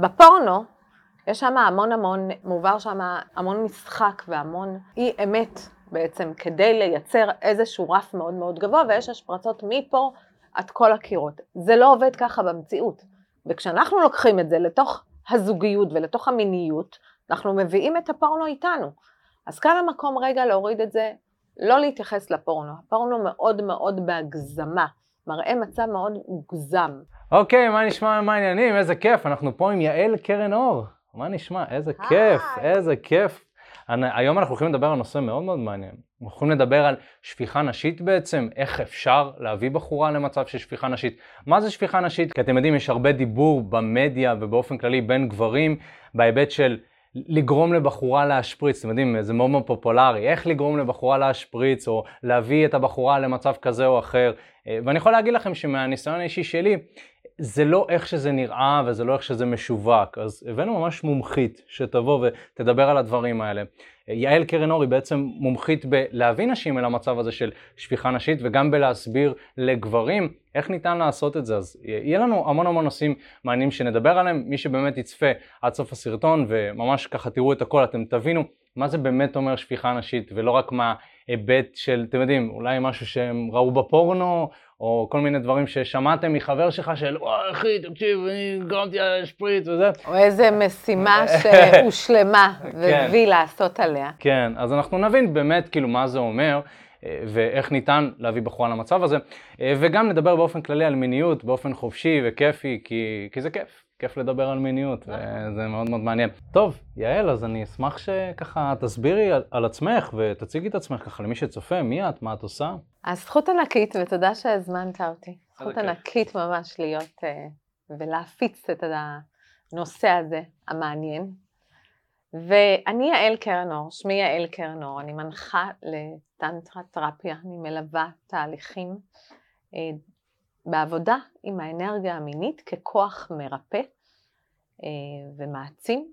בפורנו יש שם המון המון, מועבר שם המון משחק והמון אי אמת בעצם, כדי לייצר איזשהו רף מאוד מאוד גבוה, ויש השפרצות מפה עד כל הקירות. זה לא עובד ככה במציאות. וכשאנחנו לוקחים את זה לתוך הזוגיות ולתוך המיניות, אנחנו מביאים את הפורנו איתנו. אז כאן המקום רגע להוריד את זה, לא להתייחס לפורנו. הפורנו מאוד מאוד בהגזמה, מראה מצב מאוד מוגזם. אוקיי, מה נשמע, מה העניינים? איזה כיף, אנחנו פה עם יעל קרן אור. מה נשמע? איזה כיף, איזה כיף. היום אנחנו הולכים לדבר על נושא מאוד מאוד מעניין. אנחנו הולכים לדבר על שפיכה נשית בעצם, איך אפשר להביא בחורה למצב של שפיכה נשית. מה זה שפיכה נשית? כי אתם יודעים, יש הרבה דיבור במדיה ובאופן כללי בין גברים בהיבט של לגרום לבחורה להשפריץ, אתם יודעים, זה מאוד מאוד פופולרי, איך לגרום לבחורה להשפריץ או להביא את הבחורה למצב כזה או אחר. אה, ואני יכול להגיד לכם שמהניסיון האישי שלי, זה לא איך שזה נראה וזה לא איך שזה משווק, אז הבאנו ממש מומחית שתבוא ותדבר על הדברים האלה. יעל קרן אור היא בעצם מומחית בלהביא נשים אל המצב הזה של שפיכה נשית וגם בלהסביר לגברים איך ניתן לעשות את זה. אז יהיה לנו המון המון נושאים מעניינים שנדבר עליהם, מי שבאמת יצפה עד סוף הסרטון וממש ככה תראו את הכל, אתם תבינו מה זה באמת אומר שפיכה נשית ולא רק מה... היבט של, אתם יודעים, אולי משהו שהם ראו בפורנו, או כל מיני דברים ששמעתם מחבר שלך של, וואי אחי, תקשיב, אני גרמתי על השפריט וזה. או איזה משימה שהושלמה כן. והביא לעשות עליה. כן, אז אנחנו נבין באמת כאילו מה זה אומר. אה, ואיך ניתן להביא בחורה למצב הזה, אה, וגם נדבר באופן כללי על מיניות באופן חופשי וכיפי, כי, כי זה כיף. כיף לדבר על מיניות, נכון. וזה מאוד מאוד מעניין. טוב, יעל, אז אני אשמח שככה תסבירי על, על עצמך ותציגי את עצמך ככה למי שצופה, מי את, מה את עושה? אז זכות ענקית, ותודה שהזמנת אותי. זכות ענקית ממש להיות uh, ולהפיץ את הנושא הזה, המעניין. ואני יעל קרנור, שמי יעל קרנור, אני מנחה לטנטרה תרפיה, אני מלווה תהליכים בעבודה עם האנרגיה המינית ככוח מרפא אה, ומעצים.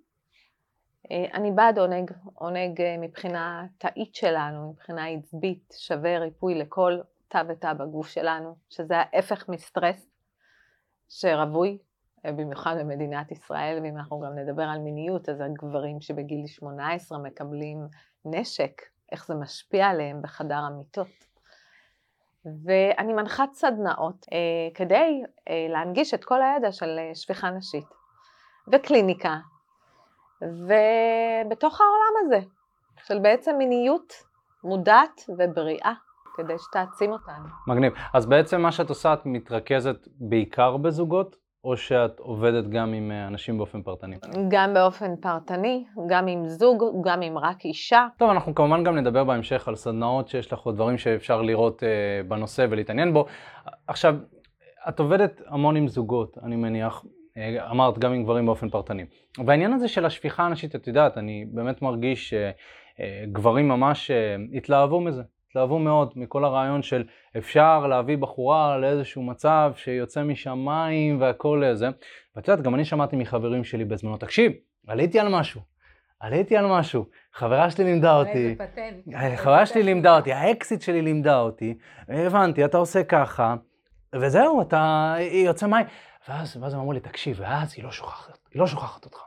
אה, אני בעד עונג, עונג אה, מבחינה תאית שלנו, מבחינה עצבית, שווה ריפוי לכל תא ותא בגוף שלנו, שזה ההפך מסטרס שרווי, במיוחד במדינת ישראל, ואם אנחנו גם נדבר על מיניות, אז הגברים שבגיל 18 מקבלים נשק, איך זה משפיע עליהם בחדר המיטות. ואני מנחת סדנאות אה, כדי אה, להנגיש את כל הידע של אה, שפיכה נשית וקליניקה, ובתוך העולם הזה של בעצם מיניות מודעת ובריאה. כדי שתעצים אותנו. מגניב. אז בעצם מה שאת עושה, את מתרכזת בעיקר בזוגות? או שאת עובדת גם עם אה, אנשים באופן פרטני? גם באופן פרטני, גם עם זוג, גם עם רק אישה. טוב, אנחנו כמובן גם נדבר בהמשך על סדנאות שיש לך עוד דברים שאפשר לראות uh, בנושא ולהתעניין בו. עכשיו, את עובדת המון עם זוגות, אני מניח. אה, אמרת גם עם גברים באופן פרטני. והעניין הזה של השפיכה הנשית, את יודעת, אני באמת מרגיש שגברים ממש התלהבו מזה. התלהבו מאוד מכל הרעיון של אפשר להביא בחורה לאיזשהו מצב שיוצא משמיים והכל זה. ואת יודעת, גם אני שמעתי מחברים שלי בזמנו, תקשיב, עליתי על משהו, עליתי על משהו, חברה שלי לימדה אותי, אה, חברה שלי לימדה אותי, האקסיט שלי לימדה אותי, הבנתי, אתה עושה ככה, וזהו, אתה יוצא מים. ואז, ואז הם אמרו לי, תקשיב, ואז היא לא שוכחת, היא לא שוכחת אותך.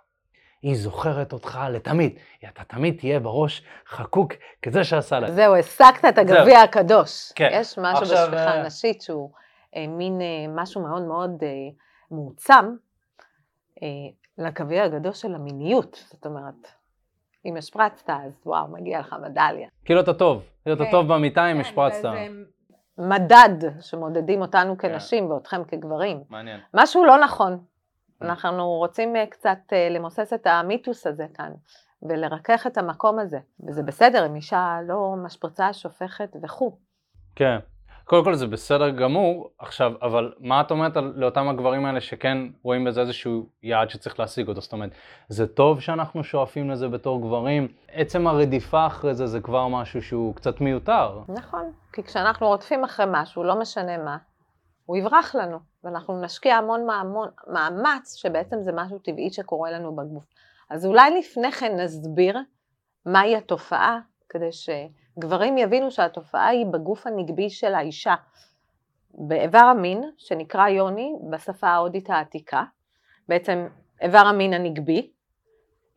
היא זוכרת אותך לתמיד. אתה תמיד תהיה בראש חקוק כזה שעשה לה. זהו, השגת את הגביע הקדוש. כן. יש משהו עכשיו... בשפיכה אה, נשית שהוא אה, מין אה, משהו מאוד מאוד אה, מועצם אה, לגביע הגדול של המיניות. זאת אומרת, אם השפרצת, אז וואו, מגיע לך מדליה. כאילו אתה טוב, כאילו אתה כן. טוב במיטה אם כן, השפרצת. מדד שמודדים אותנו כן. כנשים ואתכם כגברים. מעניין. משהו לא נכון. אנחנו רוצים אה, קצת אה, למוסס את המיתוס הזה כאן, ולרכך את המקום הזה. וזה בסדר אם אישה לא משפרצה, שופכת וכו'. כן. קודם כל זה בסדר גמור, עכשיו, אבל מה את אומרת על, לאותם הגברים האלה שכן רואים בזה איזשהו יעד שצריך להשיג אותו? זאת אומרת, זה טוב שאנחנו שואפים לזה בתור גברים, עצם הרדיפה אחרי זה זה כבר משהו שהוא קצת מיותר. נכון, כי כשאנחנו רודפים אחרי משהו, לא משנה מה, הוא יברח לנו, ואנחנו נשקיע המון מאמון, מאמץ, שבעצם זה משהו טבעי שקורה לנו בגוף. אז אולי לפני כן נסביר מהי התופעה, כדי שגברים יבינו שהתופעה היא בגוף הנגבי של האישה. באיבר המין, שנקרא יוני, בשפה ההודית העתיקה, בעצם איבר המין הנגבי,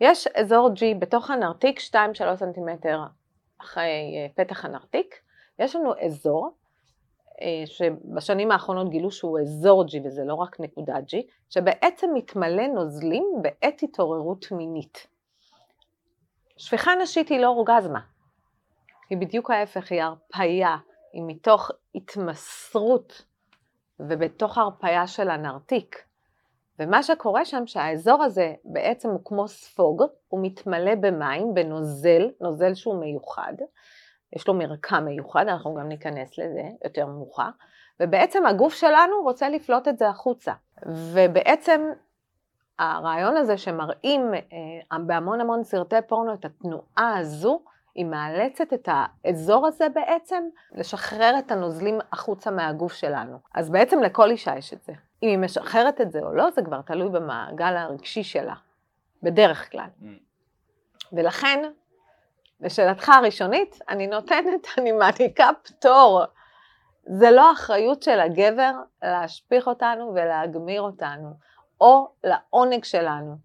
יש אזור G בתוך הנרתיק, 2-3 סנטימטר אחרי אה, פתח הנרתיק, יש לנו אזור שבשנים האחרונות גילו שהוא אזור G וזה לא רק נקודה G, שבעצם מתמלא נוזלים בעת התעוררות מינית. שפיכה נשית היא לא אורגזמה, היא בדיוק ההפך, היא הרפייה, היא מתוך התמסרות ובתוך הרפייה של הנרתיק. ומה שקורה שם שהאזור הזה בעצם הוא כמו ספוג, הוא מתמלא במים, בנוזל, נוזל שהוא מיוחד, יש לו מרקם מיוחד, אנחנו גם ניכנס לזה יותר מאוחר, ובעצם הגוף שלנו רוצה לפלוט את זה החוצה. ובעצם הרעיון הזה שמראים אה, בהמון המון סרטי פורנו את התנועה הזו, היא מאלצת את האזור הזה בעצם לשחרר את הנוזלים החוצה מהגוף שלנו. אז בעצם לכל אישה יש את זה. אם היא משחררת את זה או לא, זה כבר תלוי במעגל הרגשי שלה, בדרך כלל. Mm. ולכן, לשאלתך הראשונית, אני נותנת, אני מעניקה פטור. זה לא אחריות של הגבר להשפיך אותנו ולהגמיר אותנו, או לעונג שלנו.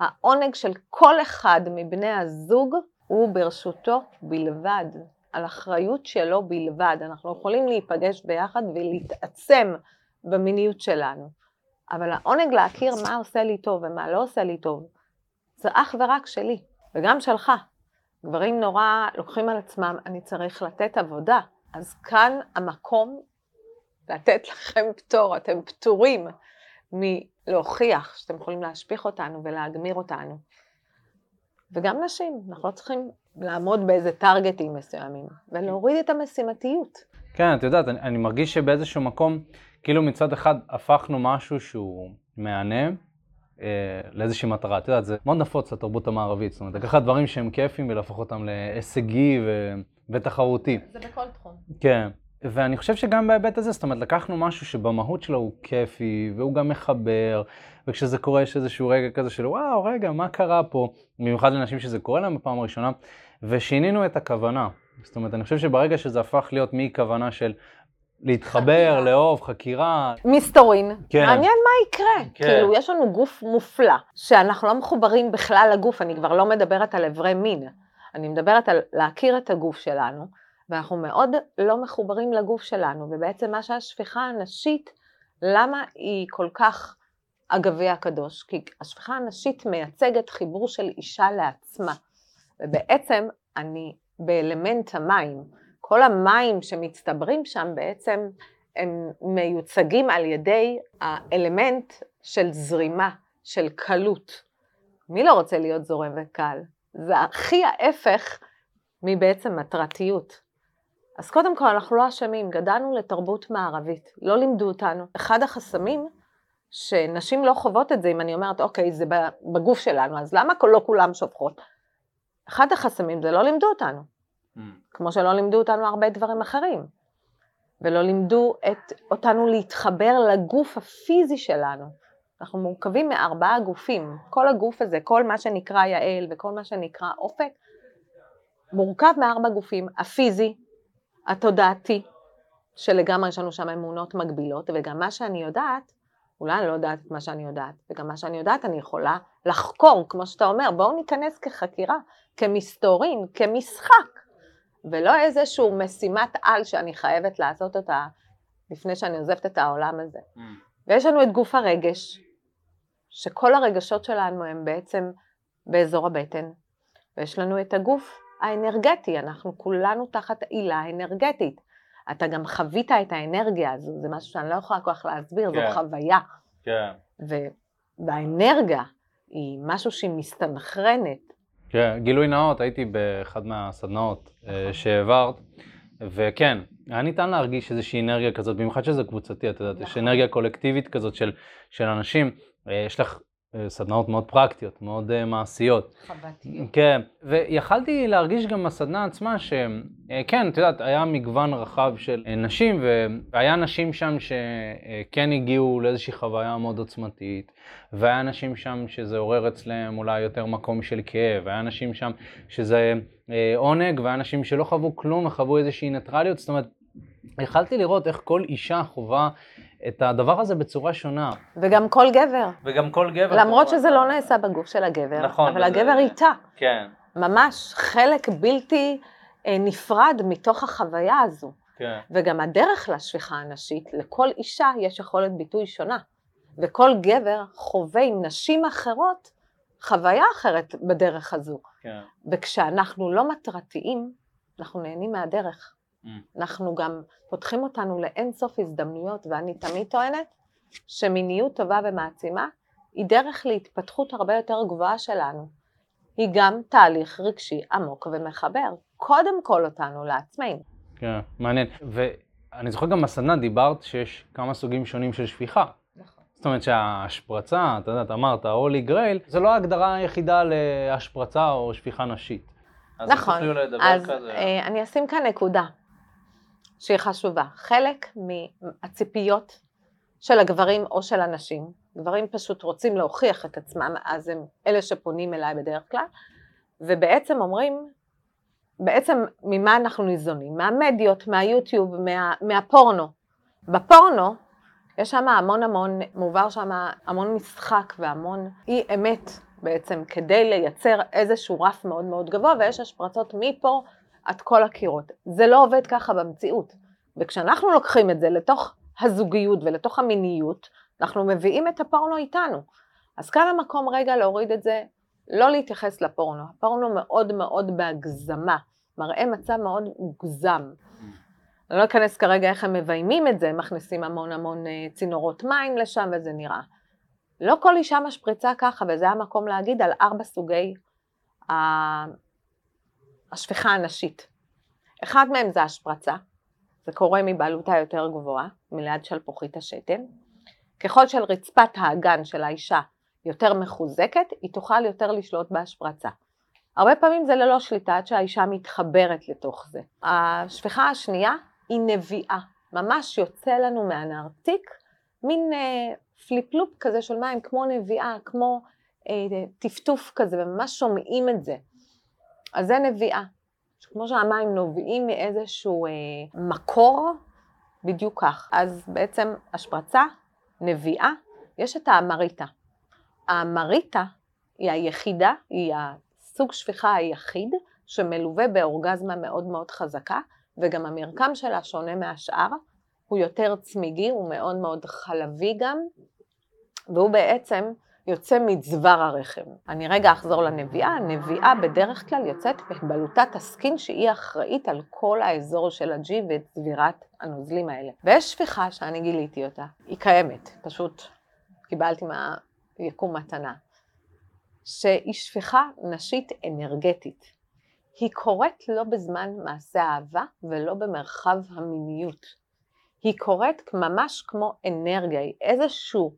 העונג של כל אחד מבני הזוג הוא ברשותו בלבד, על אחריות שלו בלבד. אנחנו יכולים להיפגש ביחד ולהתעצם במיניות שלנו, אבל העונג להכיר מה עושה לי טוב ומה לא עושה לי טוב, זה אך ורק שלי, וגם שלך. גברים נורא לוקחים על עצמם, אני צריך לתת עבודה, אז כאן המקום לתת לכם פטור, אתם פטורים מלהוכיח שאתם יכולים להשפיך אותנו ולהגמיר אותנו. וגם נשים, אנחנו לא צריכים לעמוד באיזה טרגטים מסוימים, ולהוריד את המשימתיות. כן, את יודעת, אני, אני מרגיש שבאיזשהו מקום, כאילו מצד אחד הפכנו משהו שהוא מהנה לאיזושהי מטרה. את יודעת, זה מאוד נפוץ לתרבות המערבית, זאת אומרת, לקחת דברים שהם כיפים ולהפוך אותם להישגי ו... ותחרותי. זה בכל תחום. כן. ואני חושב שגם בהיבט הזה, זאת אומרת, לקחנו משהו שבמהות שלו הוא כיפי, והוא גם מחבר, וכשזה קורה יש איזשהו רגע כזה של וואו, רגע, מה קרה פה? במיוחד לנשים שזה קורה להם בפעם הראשונה, ושינינו את הכוונה. זאת אומרת, אני חושב שברגע שזה הפך להיות מכוונה של להתחבר, לאהוב, חקירה. מסתורין. כן. מעניין מה יקרה. כן. כאילו, יש לנו גוף מופלא, שאנחנו לא מחוברים בכלל לגוף, אני כבר לא מדברת על אברי מין, אני מדברת על להכיר את הגוף שלנו, ואנחנו מאוד לא מחוברים לגוף שלנו, ובעצם מה שהשפיכה הנשית, למה היא כל כך אגבי הקדוש? כי השפיכה הנשית מייצגת חיבור של אישה לעצמה, ובעצם אני באלמנט המים. כל המים שמצטברים שם בעצם הם מיוצגים על ידי האלמנט של זרימה, של קלות. מי לא רוצה להיות זורם וקל? זה הכי ההפך מבעצם מטרתיות. אז קודם כל, אנחנו לא אשמים, גדלנו לתרבות מערבית, לא לימדו אותנו. אחד החסמים, שנשים לא חוות את זה, אם אני אומרת, אוקיי, זה בגוף שלנו, אז למה לא כולם שופכות? אחד החסמים זה לא לימדו אותנו. Mm. כמו שלא לימדו אותנו הרבה דברים אחרים. ולא לימדו את, אותנו להתחבר לגוף הפיזי שלנו. אנחנו מורכבים מארבעה גופים. כל הגוף הזה, כל מה שנקרא יעל וכל מה שנקרא אופק, מורכב מארבע גופים. הפיזי, התודעתי, שלגמרי יש לנו שם אמונות מגבילות, וגם מה שאני יודעת, אולי אני לא יודעת את מה שאני יודעת, וגם מה שאני יודעת אני יכולה לחקור, כמו שאתה אומר, בואו ניכנס כחקירה, כמסתורין, כמשחק. ולא איזושהי משימת על שאני חייבת לעשות אותה לפני שאני עוזבת את העולם הזה. Mm. ויש לנו את גוף הרגש, שכל הרגשות שלנו הם בעצם באזור הבטן, ויש לנו את הגוף האנרגטי, אנחנו כולנו תחת עילה אנרגטית. אתה גם חווית את האנרגיה הזו, זה משהו שאני לא יכולה כל כך להסביר, כן. זו חוויה. כן. והאנרגיה היא משהו שהיא מסתנכרנת, כן, גילוי נאות, הייתי באחד מהסדנאות אה, שהעברת, וכן, היה ניתן להרגיש איזושהי אנרגיה כזאת, במיוחד שזה קבוצתי, את יודעת, יש נכון. אנרגיה קולקטיבית כזאת של, של אנשים, אה, יש לך סדנאות מאוד פרקטיות, מאוד uh, מעשיות. חבטיות. כן, ויכלתי להרגיש גם בסדנה עצמה שכן, את יודעת, היה מגוון רחב של נשים, והיה נשים שם שכן הגיעו לאיזושהי חוויה מאוד עוצמתית, והיה נשים שם שזה עורר אצלם אולי יותר מקום של כאב, והיה נשים שם שזה אה, עונג, והיה נשים שלא חוו כלום וחוו איזושהי ניטרליות, זאת אומרת, יכלתי לראות איך כל אישה חווה את הדבר הזה בצורה שונה. וגם כל גבר. וגם כל גבר. למרות שזה לא נעשה בגוף של הגבר, נכון, אבל הגבר איתה. כן, ממש חלק בלתי אה, נפרד מתוך החוויה הזו. כן. וגם הדרך לשפיכה הנשית, לכל אישה יש יכולת ביטוי שונה. וכל גבר חווה עם נשים אחרות חוויה אחרת בדרך הזו. כן. וכשאנחנו לא מטרתיים, אנחנו נהנים מהדרך. Mm. אנחנו גם פותחים אותנו לאין סוף הזדמנויות, ואני תמיד טוענת שמיניות טובה ומעצימה היא דרך להתפתחות הרבה יותר גבוהה שלנו. היא גם תהליך רגשי עמוק ומחבר, קודם כל אותנו לעצמנו. כן, מעניין. ואני זוכר גם בסדנה דיברת שיש כמה סוגים שונים של שפיכה. נכון. זאת אומרת שההשפרצה, אתה יודע, אתה אמרת, הולי גרייל, זה לא ההגדרה היחידה להשפרצה או שפיכה נשית. אז נכון, אז כזה. אה, אני אשים כאן נקודה שהיא חשובה. חלק מהציפיות של הגברים או של הנשים, גברים פשוט רוצים להוכיח את עצמם, אז הם אלה שפונים אליי בדרך כלל, ובעצם אומרים, בעצם ממה אנחנו ניזונים? מהמדיות, מהיוטיוב, מה, מהפורנו. בפורנו יש שם המון המון, מועבר שם המון משחק והמון אי אמת בעצם, כדי לייצר איזשהו רף מאוד מאוד גבוה, ויש השפרצות מפה עד כל הקירות. זה לא עובד ככה במציאות. וכשאנחנו לוקחים את זה לתוך הזוגיות ולתוך המיניות, אנחנו מביאים את הפורנו איתנו. אז כאן המקום רגע להוריד את זה, לא להתייחס לפורנו. הפורנו מאוד מאוד בהגזמה, מראה מצב מאוד מוגזם. אני לא אכנס כרגע איך הם מביימים את זה, הם מכניסים המון המון אה, צינורות מים לשם וזה נראה. לא כל אישה משפריצה ככה, וזה המקום להגיד על ארבע סוגי ה- השפיכה הנשית. אחד מהם זה השפרצה, זה קורה מבלוטה יותר גבוהה, מליד שלפוחית השתן. ככל שרצפת האגן של האישה יותר מחוזקת, היא תוכל יותר לשלוט בהשפרצה. הרבה פעמים זה ללא שליטה עד שהאישה מתחברת לתוך זה. השפיכה השנייה היא נביעה, ממש יוצא לנו מהנרתיק מין אה, פליפלופ כזה של מים, כמו נביעה, כמו אה, טפטוף כזה, וממש שומעים את זה. אז זה נביאה. כמו שהמים נובעים מאיזשהו אה, מקור, בדיוק כך. אז בעצם השפרצה, נביאה, יש את האמריטה. האמריטה היא היחידה, היא הסוג שפיכה היחיד שמלווה באורגזמה מאוד מאוד חזקה, וגם המרקם שלה שונה מהשאר, הוא יותר צמיגי, הוא מאוד מאוד חלבי גם, והוא בעצם יוצא מצוואר הרחם. אני רגע אחזור לנביאה, הנביאה בדרך כלל יוצאת בבלוטת הסקין שהיא אחראית על כל האזור של הג'י ואת צבירת הנוזלים האלה. ויש שפיכה שאני גיליתי אותה, היא קיימת, פשוט קיבלתי מהיקום מתנה, שהיא שפיכה נשית אנרגטית. היא קורית לא בזמן מעשה אהבה ולא במרחב המיניות. היא קורית ממש כמו אנרגיה, היא איזשהו.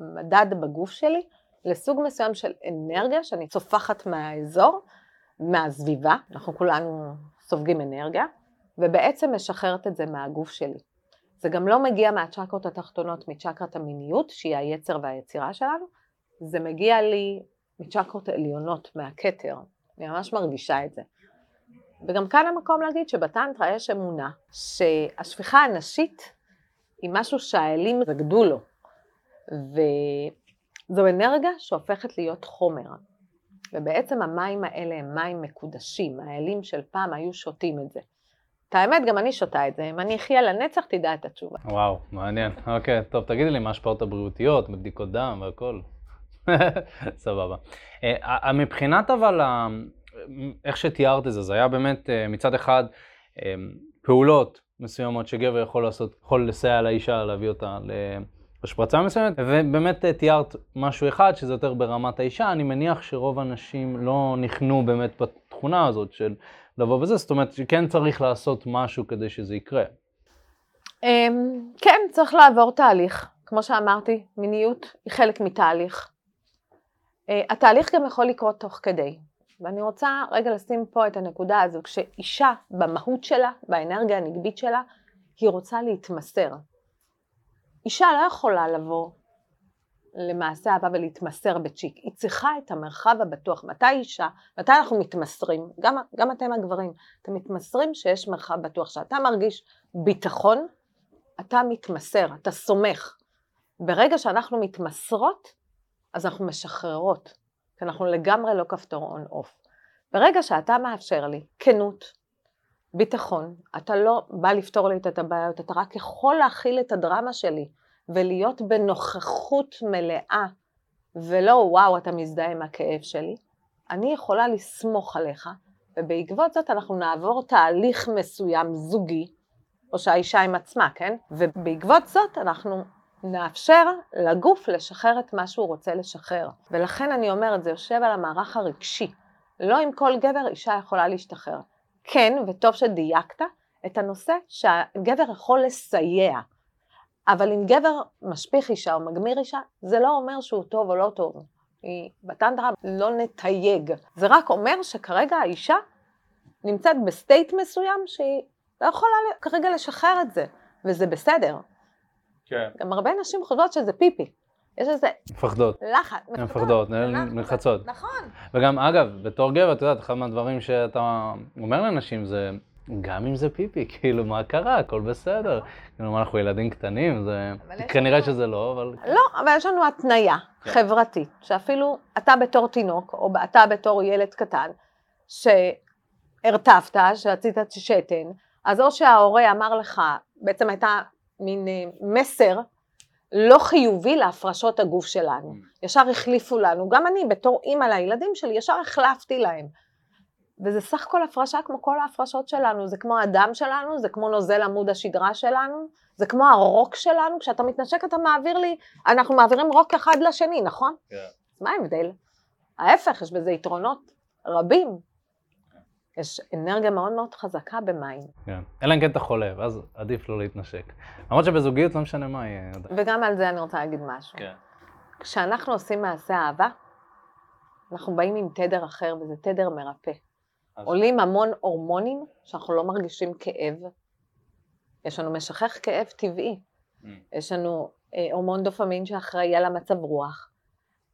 מדד בגוף שלי לסוג מסוים של אנרגיה שאני צופחת מהאזור, מהסביבה, אנחנו כולנו סופגים אנרגיה, ובעצם משחררת את זה מהגוף שלי. זה גם לא מגיע מהצ'קרות התחתונות, מצ'קרת המיניות, שהיא היצר והיצירה שלנו, זה מגיע לי מצ'קרות העליונות, מהכתר, אני ממש מרגישה את זה. וגם כאן המקום להגיד שבטנטרה יש אמונה שהשפיכה הנשית היא משהו שהאלים רקדו לו, וזו אנרגיה שהופכת להיות חומר. ובעצם המים האלה הם מים מקודשים, האלים של פעם היו שותים את זה. את האמת, גם אני שותה את זה, אם אני אחיה לנצח, תדע את התשובה. וואו, מעניין. אוקיי, טוב, תגידי לי מה ההשפעות הבריאותיות, בבדיקות דם והכל. סבבה. אה, מבחינת אבל, איך שתיארת את זה, זה היה באמת אה, מצד אחד אה, פעולות מסוימות שגבר יכול לעשות, יכול לסייע לאישה להביא אותה להשפרצה מסוימת, ובאמת אה, תיארת משהו אחד שזה יותר ברמת האישה, אני מניח שרוב הנשים לא נכנו באמת בתכונה הזאת של לבוא וזה, זאת אומרת שכן צריך לעשות משהו כדי שזה יקרה. אמ, כן, צריך לעבור תהליך. כמו שאמרתי, מיניות היא חלק מתהליך. אה, התהליך גם יכול לקרות תוך כדי. ואני רוצה רגע לשים פה את הנקודה הזו, כשאישה במהות שלה, באנרגיה הנגבית שלה, היא רוצה להתמסר. אישה לא יכולה לבוא למעשה אהבה ולהתמסר בצ'יק, היא צריכה את המרחב הבטוח. מתי אישה, מתי אנחנו מתמסרים, גם, גם אתם הגברים, אתם מתמסרים שיש מרחב בטוח, שאתה מרגיש ביטחון, אתה מתמסר, אתה סומך. ברגע שאנחנו מתמסרות, אז אנחנו משחררות, כי אנחנו לגמרי לא כפתור און-אוף. ברגע שאתה מאפשר לי כנות, ביטחון, אתה לא בא לפתור לי את הבעיות, אתה רק יכול להכיל את הדרמה שלי ולהיות בנוכחות מלאה, ולא וואו אתה מזדהה עם הכאב שלי, אני יכולה לסמוך עליך, ובעקבות זאת אנחנו נעבור תהליך מסוים זוגי, או שהאישה עם עצמה, כן? ובעקבות זאת אנחנו נאפשר לגוף לשחרר את מה שהוא רוצה לשחרר. ולכן אני אומרת, זה יושב על המערך הרגשי. לא עם כל גבר אישה יכולה להשתחרר. כן, וטוב שדייקת, את הנושא שהגבר יכול לסייע. אבל אם גבר משפיך אישה או מגמיר אישה, זה לא אומר שהוא טוב או לא טוב. היא בטנטרה לא נתייג. זה רק אומר שכרגע האישה נמצאת ב state מסוים שהיא לא יכולה כרגע לשחרר את זה, וזה בסדר. כן. גם הרבה נשים חושבות שזה פיפי. יש איזה... מפחדות. לחץ. הן מפחדות, נלחצות. נכון. וגם, אגב, בתור גבר, את יודעת, אחד מהדברים שאתה אומר לאנשים זה, גם אם זה פיפי, כאילו, מה קרה? הכל בסדר. כאילו, אנחנו ילדים קטנים? זה... כנראה. שזה לא, אבל... לא, אבל יש לנו התניה כן. חברתית, שאפילו אתה בתור תינוק, או אתה בתור ילד קטן, שהרטבת, שרצית שתן, אז או שההורה אמר לך, בעצם הייתה מין אה, מסר לא חיובי להפרשות הגוף שלנו. Mm. ישר החליפו לנו, גם אני בתור אימא לילדים שלי, ישר החלפתי להם. וזה סך הכל הפרשה כמו כל ההפרשות שלנו, זה כמו הדם שלנו, זה כמו נוזל עמוד השדרה שלנו, זה כמו הרוק שלנו, כשאתה מתנשק אתה מעביר לי, אנחנו מעבירים רוק אחד לשני, נכון? כן. Yeah. מה ההבדל? ההפך, יש בזה יתרונות רבים. יש אנרגיה מאוד מאוד חזקה במים. כן, אלא אם כן אתה חולה, ואז עדיף לא להתנשק. למרות שבזוגיות לא משנה מה יהיה. וגם על זה אני רוצה להגיד משהו. כן. כשאנחנו עושים מעשה אהבה, אנחנו באים עם תדר אחר, וזה תדר מרפא. אז... עולים המון הורמונים שאנחנו לא מרגישים כאב. יש לנו משכך כאב טבעי. Mm. יש לנו אה, הורמון דופמין שאחראי על המצב רוח.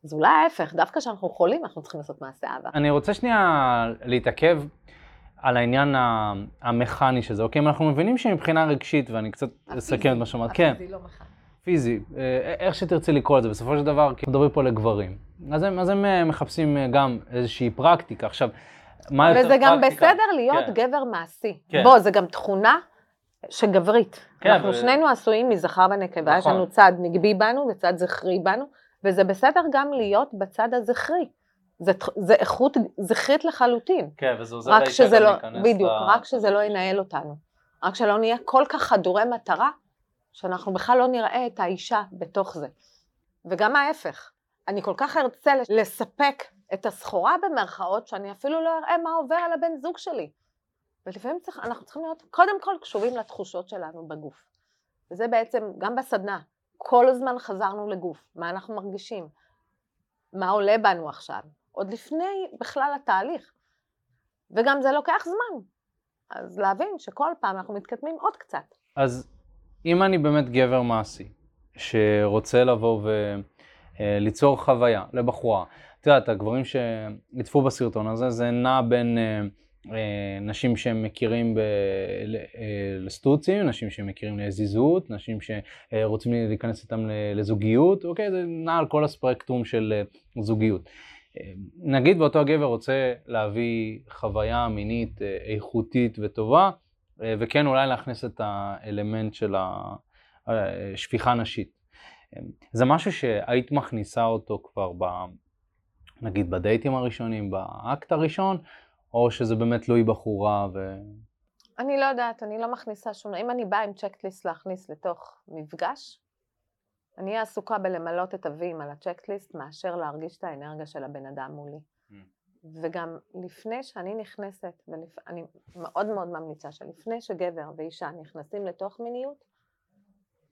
אז אולי ההפך, דווקא כשאנחנו חולים אנחנו צריכים לעשות מעשה אהבה. אני רוצה שנייה להתעכב על העניין המכני של זה, אוקיי? אנחנו מבינים שמבחינה רגשית, ואני קצת אסכם את מה שאמרת, כן. הפיזי לא מכני. פיזי, אה, איך שתרצי לקרוא את זה, בסופו של דבר, כי מדברים פה לגברים. אז הם, אז הם אה, מחפשים אה, גם איזושהי פרקטיקה. עכשיו, מה יותר פרקטיקה? וזה גם בסדר להיות כן. גבר מעשי. כן. בוא, זה גם תכונה שגברית. כן, אנחנו ו... שנינו עשויים מזכר ונקבה, נכון. יש לנו צד נגבי בנו וצד זכרי בנו, וזה בסדר גם להיות בצד הזכרי. זה, זה איכות זכרית לחלוטין. כן, וזה עוזר לאישה גם לא, להיכנס בדיוק, ל... רק שזה לא ינהל אותנו. רק שלא נהיה כל כך חדורי מטרה, שאנחנו בכלל לא נראה את האישה בתוך זה. וגם ההפך, אני כל כך ארצה לספק את הסחורה במרכאות, שאני אפילו לא אראה מה עובר על הבן זוג שלי. ולפעמים צריך, אנחנו צריכים להיות קודם כל קשובים לתחושות שלנו בגוף. וזה בעצם גם בסדנה, כל הזמן חזרנו לגוף, מה אנחנו מרגישים, מה עולה בנו עכשיו, עוד לפני בכלל התהליך. וגם זה לוקח זמן, אז להבין שכל פעם אנחנו מתקדמים עוד קצת. אז אם אני באמת גבר מעשי, שרוצה לבוא וליצור חוויה לבחורה, את יודעת, הגברים שליטפו בסרטון הזה, זה נע בין... אה, נשים שהם מכירים. אה, לסטוצים, נשים שמכירים לזיזות, נשים שרוצים להיכנס איתם לזוגיות, אוקיי? זה נע על כל הספקטרום של אה, זוגיות. נגיד ואותו הגבר רוצה להביא חוויה מינית איכותית וטובה, וכן אולי להכניס את האלמנט של השפיכה נשית. זה משהו שהיית מכניסה אותו כבר ב... נגיד בדייטים הראשונים, באקט הראשון, או שזה באמת תלוי בחורה ו... אני לא יודעת, אני לא מכניסה שום... אם אני באה עם צ'קליסט להכניס לתוך מפגש, אני אהיה עסוקה בלמלות את הווים על הצ'קליסט מאשר להרגיש את האנרגיה של הבן אדם מולי. Mm. וגם לפני שאני נכנסת, ואני מאוד מאוד ממליצה שלפני שגבר ואישה נכנסים לתוך מיניות,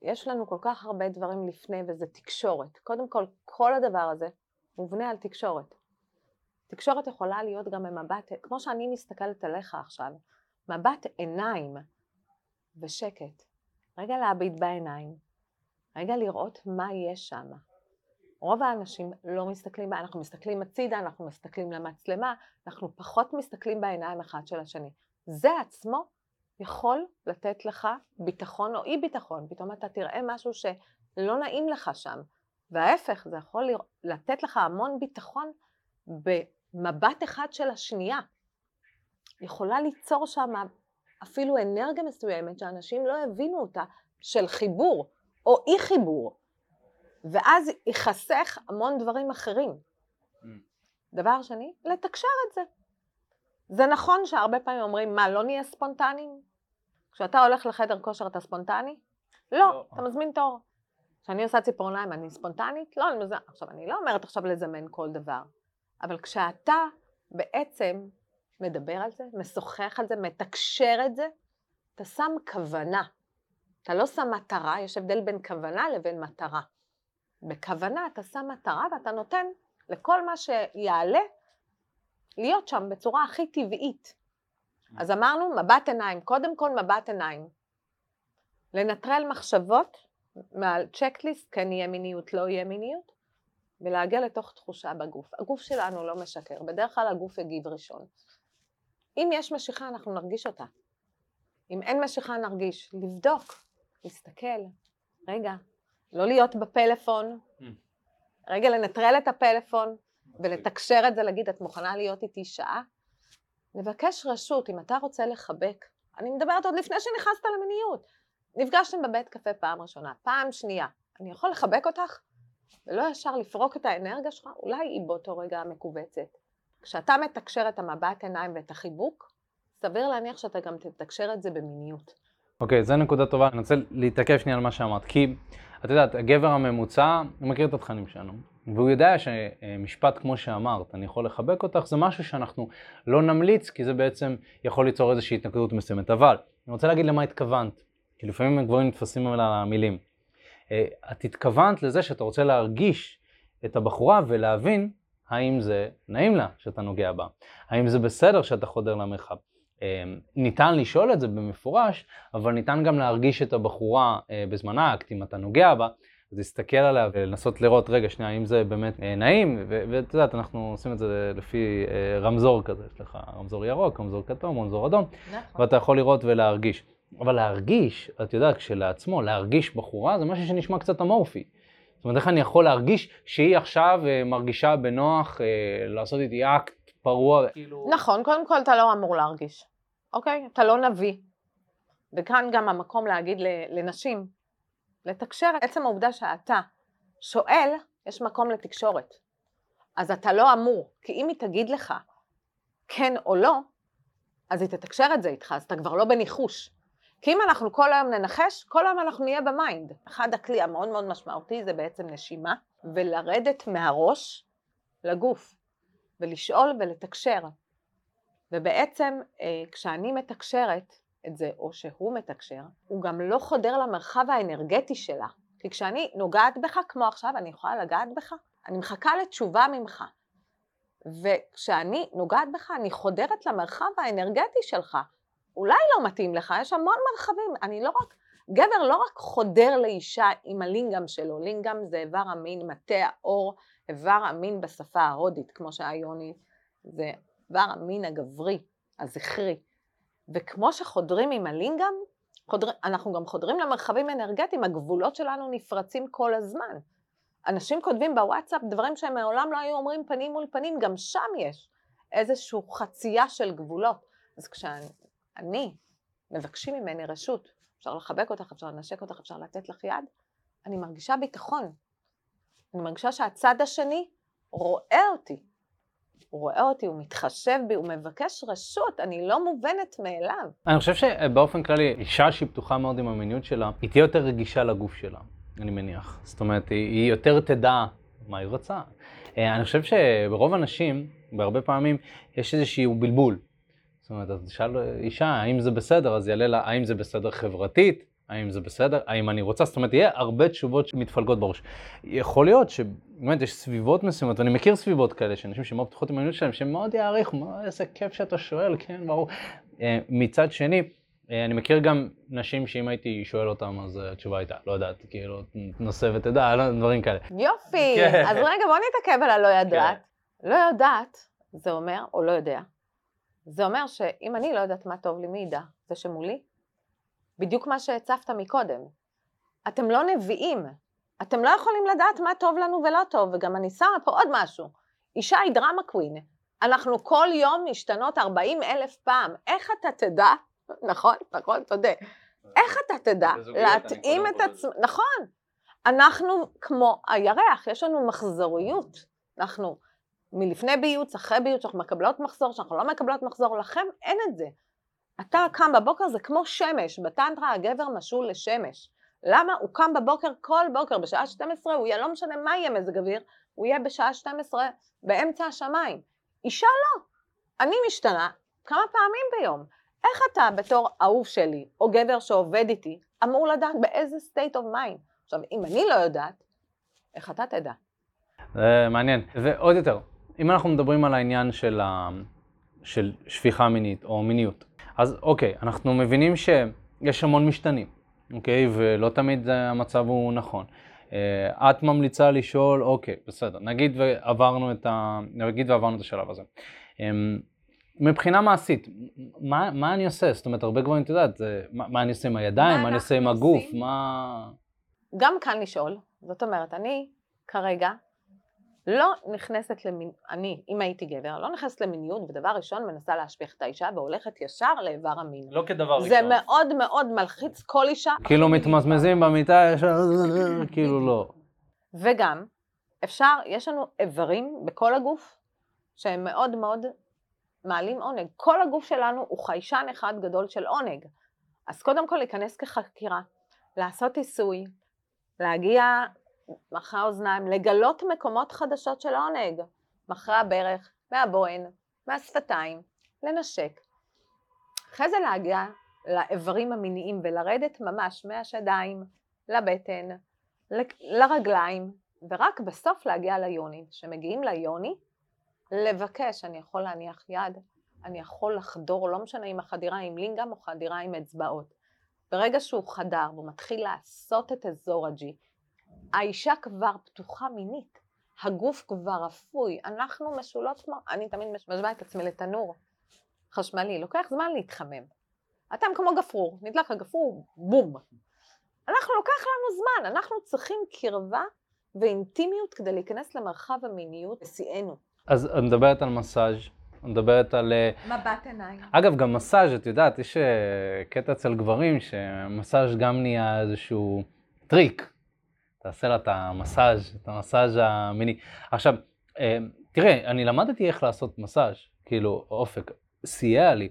יש לנו כל כך הרבה דברים לפני וזה תקשורת. קודם כל, כל הדבר הזה מובנה על תקשורת. תקשורת יכולה להיות גם במבט, כמו שאני מסתכלת עליך עכשיו, מבט עיניים ושקט. רגע להביט בעיניים, רגע לראות מה יש שם. רוב האנשים לא מסתכלים, אנחנו מסתכלים הצידה, אנחנו מסתכלים למצלמה, אנחנו פחות מסתכלים בעיניים אחד של השני. זה עצמו יכול לתת לך ביטחון או אי ביטחון, פתאום אתה תראה משהו שלא נעים לך שם, וההפך, זה יכול לתת לך המון ביטחון במבט אחד של השנייה. יכולה ליצור שם אפילו אנרגיה מסוימת שאנשים לא הבינו אותה, של חיבור או אי חיבור, ואז ייחסך המון דברים אחרים. Mm. דבר שני, לתקשר את זה. זה נכון שהרבה פעמים אומרים, מה, לא נהיה ספונטניים? כשאתה הולך לחדר כושר אתה ספונטני? לא, לא. אתה מזמין תור. כשאני עושה ציפורניים אני ספונטנית? לא, אני מזמין... עכשיו, אני לא אומרת עכשיו לזמן כל דבר, אבל כשאתה בעצם מדבר על זה, משוחח על זה, מתקשר את זה, אתה שם כוונה. אתה לא שם מטרה, יש הבדל בין כוונה לבין מטרה. בכוונה אתה שם מטרה ואתה נותן לכל מה שיעלה להיות שם בצורה הכי טבעית. אז אמרנו מבט עיניים, קודם כל מבט עיניים. לנטרל מחשבות מעל צ'קליסט, כן יהיה מיניות, לא יהיה מיניות, ולהגיע לתוך תחושה בגוף. הגוף שלנו לא משקר, בדרך כלל הגוף יגיב ראשון. אם יש משיכה אנחנו נרגיש אותה. אם אין משיכה נרגיש, לבדוק, להסתכל, רגע, לא להיות בפלאפון, mm. רגע לנטרל את הפלאפון ולתקשר את זה, להגיד, את מוכנה להיות איתי שעה? לבקש רשות, אם אתה רוצה לחבק, אני מדברת עוד לפני שנכנסת למיניות, נפגשתם בבית קפה פעם ראשונה, פעם שנייה, אני יכול לחבק אותך? ולא ישר לפרוק את האנרגיה שלך, אולי היא באותו רגע מכווצת. כשאתה מתקשר את המבט עיניים ואת החיבוק, סביר להניח שאתה גם תתקשר את זה במיניות. אוקיי, okay, זו נקודה טובה. אני רוצה להתעכב שנייה על מה שאמרת. כי, את יודעת, הגבר הממוצע, הוא מכיר את התכנים שלנו. והוא יודע שמשפט כמו שאמרת, אני יכול לחבק אותך, זה משהו שאנחנו לא נמליץ, כי זה בעצם יכול ליצור איזושהי התנגדות מסוימת. אבל, אני רוצה להגיד למה התכוונת. כי לפעמים הגברים נתפסים על המילים. אה, את התכוונת לזה שאתה רוצה להרגיש את הבחורה ולהבין האם זה נעים לה שאתה נוגע בה, האם זה בסדר שאתה חודר למרחב. אמ, ניתן לשאול את זה במפורש, אבל ניתן גם להרגיש את הבחורה אה, בזמן האקט, אם אתה נוגע בה, אז להסתכל עליה ולנסות לראות, רגע, שנייה, אם זה באמת אה, נעים, ואת יודעת, אנחנו עושים את זה לפי אה, רמזור כזה, יש לך רמזור ירוק, רמזור כתום, רמזור אדום, נכון. ואתה יכול לראות ולהרגיש. אבל להרגיש, את יודעת, כשלעצמו, להרגיש בחורה זה משהו שנשמע קצת אמורפי. זאת אומרת, איך אני יכול להרגיש שהיא עכשיו מרגישה בנוח לעשות איתי אקט פרוע? כאילו... נכון, קודם כל אתה לא אמור להרגיש. אוקיי? אתה לא נביא. וכאן גם המקום להגיד לנשים, לתקשר עצם העובדה שאתה שואל, יש מקום לתקשורת. אז אתה לא אמור, כי אם היא תגיד לך כן או לא, אז היא תתקשר את זה איתך, אז אתה כבר לא בניחוש. כי אם אנחנו כל היום ננחש, כל היום אנחנו נהיה ב mind. אחד הכלי המאוד מאוד משמעותי זה בעצם נשימה, ולרדת מהראש לגוף, ולשאול ולתקשר. ובעצם אה, כשאני מתקשרת את זה, או שהוא מתקשר, הוא גם לא חודר למרחב האנרגטי שלה. כי כשאני נוגעת בך, כמו עכשיו, אני יכולה לגעת בך, אני מחכה לתשובה ממך. וכשאני נוגעת בך, אני חודרת למרחב האנרגטי שלך. אולי לא מתאים לך, יש המון מרחבים. אני לא רק, גבר לא רק חודר לאישה עם הלינגאם שלו, לינגאם זה איבר המין, מטה האור, איבר המין בשפה ההודית, כמו שהיוני, זה איבר המין הגברי, הזכרי. וכמו שחודרים עם הלינגאם, חודר, אנחנו גם חודרים למרחבים אנרגטיים, הגבולות שלנו נפרצים כל הזמן. אנשים כותבים בוואטסאפ דברים שהם מעולם לא היו אומרים פנים מול פנים, גם שם יש איזושהי חצייה של גבולות. אז כשאני, מבקשים ממני רשות, אפשר לחבק אותך, אפשר לנשק אותך, אפשר לתת לך יד, אני מרגישה ביטחון. אני מרגישה שהצד השני רואה אותי, הוא רואה אותי, הוא מתחשב בי, הוא מבקש רשות, אני לא מובנת מאליו. אני חושב שבאופן כללי, אישה שהיא פתוחה מאוד עם המיניות שלה, היא תהיה יותר רגישה לגוף שלה, אני מניח. זאת אומרת, היא יותר תדע מה היא רוצה. אה, אני חושב שברוב הנשים, בהרבה פעמים, יש איזשהו בלבול. זאת אומרת, אז תשאל אישה, האם זה בסדר? אז יעלה לה, האם זה בסדר חברתית? האם זה בסדר? האם אני רוצה? זאת אומרת, יהיה הרבה תשובות שמתפלגות בראש. יכול להיות שבאמת יש סביבות מסוימות, ואני מכיר סביבות כאלה, שאנשים שמאוד פתוחות עם העניינות שלהם, שהם מאוד יעריכו, איזה כיף שאתה שואל, כן, ברור. אה, מצד שני, אה, אני מכיר גם נשים שאם הייתי שואל אותם, אז התשובה הייתה, לא יודעת, כאילו, נושא ותדע, לא, דברים כאלה. יופי, כן. אז רגע, בוא נתעכב על הלא ידעת. כן. לא יודעת, זה אומר, או לא יודע, זה אומר שאם אני לא יודעת מה טוב לי, מי ידע? זה שמולי? בדיוק מה שהצפת מקודם. אתם לא נביאים. אתם לא יכולים לדעת מה טוב לנו ולא טוב, וגם אני שמה פה עוד משהו. אישה היא דרמה קווין. אנחנו כל יום משתנות 40 אלף פעם. איך אתה תדע, נכון, נכון, תודה. איך אתה תדע להתאים את עצמך, נכון. אנחנו כמו הירח, יש לנו מחזוריות. אנחנו מלפני ביוץ, אחרי ביוץ, אנחנו מקבלות מחזור, שאנחנו לא מקבלות מחזור, לכם אין את זה. אתה קם בבוקר זה כמו שמש, בטנטרה הגבר משול לשמש. למה? הוא קם בבוקר כל בוקר, בשעה 12 הוא יהיה, לא משנה מה יהיה מזג אוויר, הוא יהיה בשעה 12 באמצע השמיים. אישה לא. אני משתנה כמה פעמים ביום. איך אתה בתור אהוב שלי, או גבר שעובד איתי, אמור לדעת באיזה state of mind? עכשיו, אם אני לא יודעת, איך אתה תדע? זה מעניין. ועוד יותר, אם אנחנו מדברים על העניין של, ה... של שפיכה מינית או מיניות, אז אוקיי, אנחנו מבינים שיש המון משתנים, אוקיי? ולא תמיד המצב הוא נכון. אה, את ממליצה לשאול, אוקיי, בסדר, נגיד ועברנו את, ה... נגיד ועברנו את השלב הזה. אמ, מבחינה מעשית, מה, מה אני עושה? זאת אומרת, הרבה גברים, את יודעת, מה, מה אני עושה עם הידיים, מה, מה אני עושה עם הגוף, עושים? מה... גם כאן לשאול, זאת אומרת, אני כרגע לא נכנסת למין... אני, אם הייתי גבר, לא נכנסת למיניות, ודבר ראשון מנסה להשפיך את האישה והולכת ישר לאיבר המין. לא כדבר ראשון. זה מאוד מאוד מלחיץ כל אישה. כאילו מתמזמזים במיטה ישר, כאילו לא. וגם, אפשר, יש לנו איברים בכל הגוף שהם מאוד מאוד מעלים עונג. כל הגוף שלנו הוא חיישן אחד גדול של עונג. אז קודם כל להיכנס כחקירה, לעשות עיסוי, להגיע מאחורי האוזניים, לגלות מקומות חדשות של עונג, מאחורי הברך, מהבוהן, מהשפתיים, לנשק. אחרי זה להגיע לאיברים המיניים ולרדת ממש מהשדיים, לבטן, לרגליים, ורק בסוף להגיע ליוני. כשמגיעים ליוני, לבקש, אני יכול להניח יד, אני יכול לחדור, לא משנה אם החדירה עם לינגאם או חדירה עם אצבעות. ברגע שהוא חדר והוא מתחיל לעשות את אזור הג'י, האישה כבר פתוחה מינית, הגוף כבר אפוי, אנחנו משולות כמו, אני תמיד משווה את עצמי לתנור חשמלי, לוקח זמן להתחמם. אתם כמו גפרור, נדלק הגפרור, בום. אנחנו, לוקח לנו זמן, אנחנו צריכים קרבה ואינטימיות כדי להיכנס למרחב המיניות בשיאנו. אז את מדברת על מסאז', את מדברת על... אה, מבט עיניים. אגב, גם מסאז', את יודעת, יש אה, קטע אצל גברים שמסאז' גם נהיה איזשהו טריק. תעשה לה את המסאז', את המסאז' המיני. עכשיו, אה, תראה, אני למדתי איך לעשות מסאז', כאילו, אופק, סייע לי.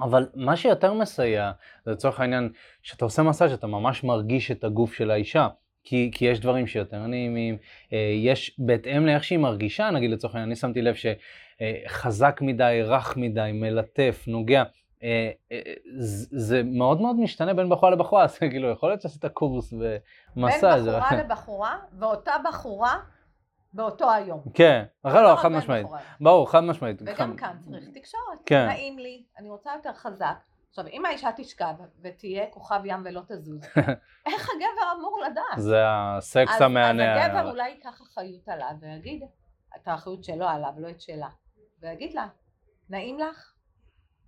אבל מה שיותר מסייע, זה לצורך העניין, כשאתה עושה מסאז' אתה ממש מרגיש את הגוף של האישה. כי, כי יש דברים שיותר נעימים, אה, יש בהתאם לאיך שהיא מרגישה, נגיד לצורך העניין, אני שמתי לב שחזק מדי, רך מדי, מלטף, נוגע, אה, אה, זה מאוד מאוד משתנה בין בחורה לבחורה, אז כאילו, יכול להיות שעשית קורס במסאז'. בין בחורה לבחורה, ואותה בחורה באותו היום. כן, אחרי לא, חד משמעית. ברור, חד משמעית. וגם כאן צריך תקשורת. כן. נעים לי, אני רוצה יותר חזק. עכשיו, אם האישה תשכב ותהיה כוכב ים ולא תזוז, איך הגבר אמור לדעת? זה הסקס המענה. אז הגבר אולי ייקח אחריות עליו ויגיד את האחריות שלו עליו, לא את שלה. ויגיד לה, נעים לך?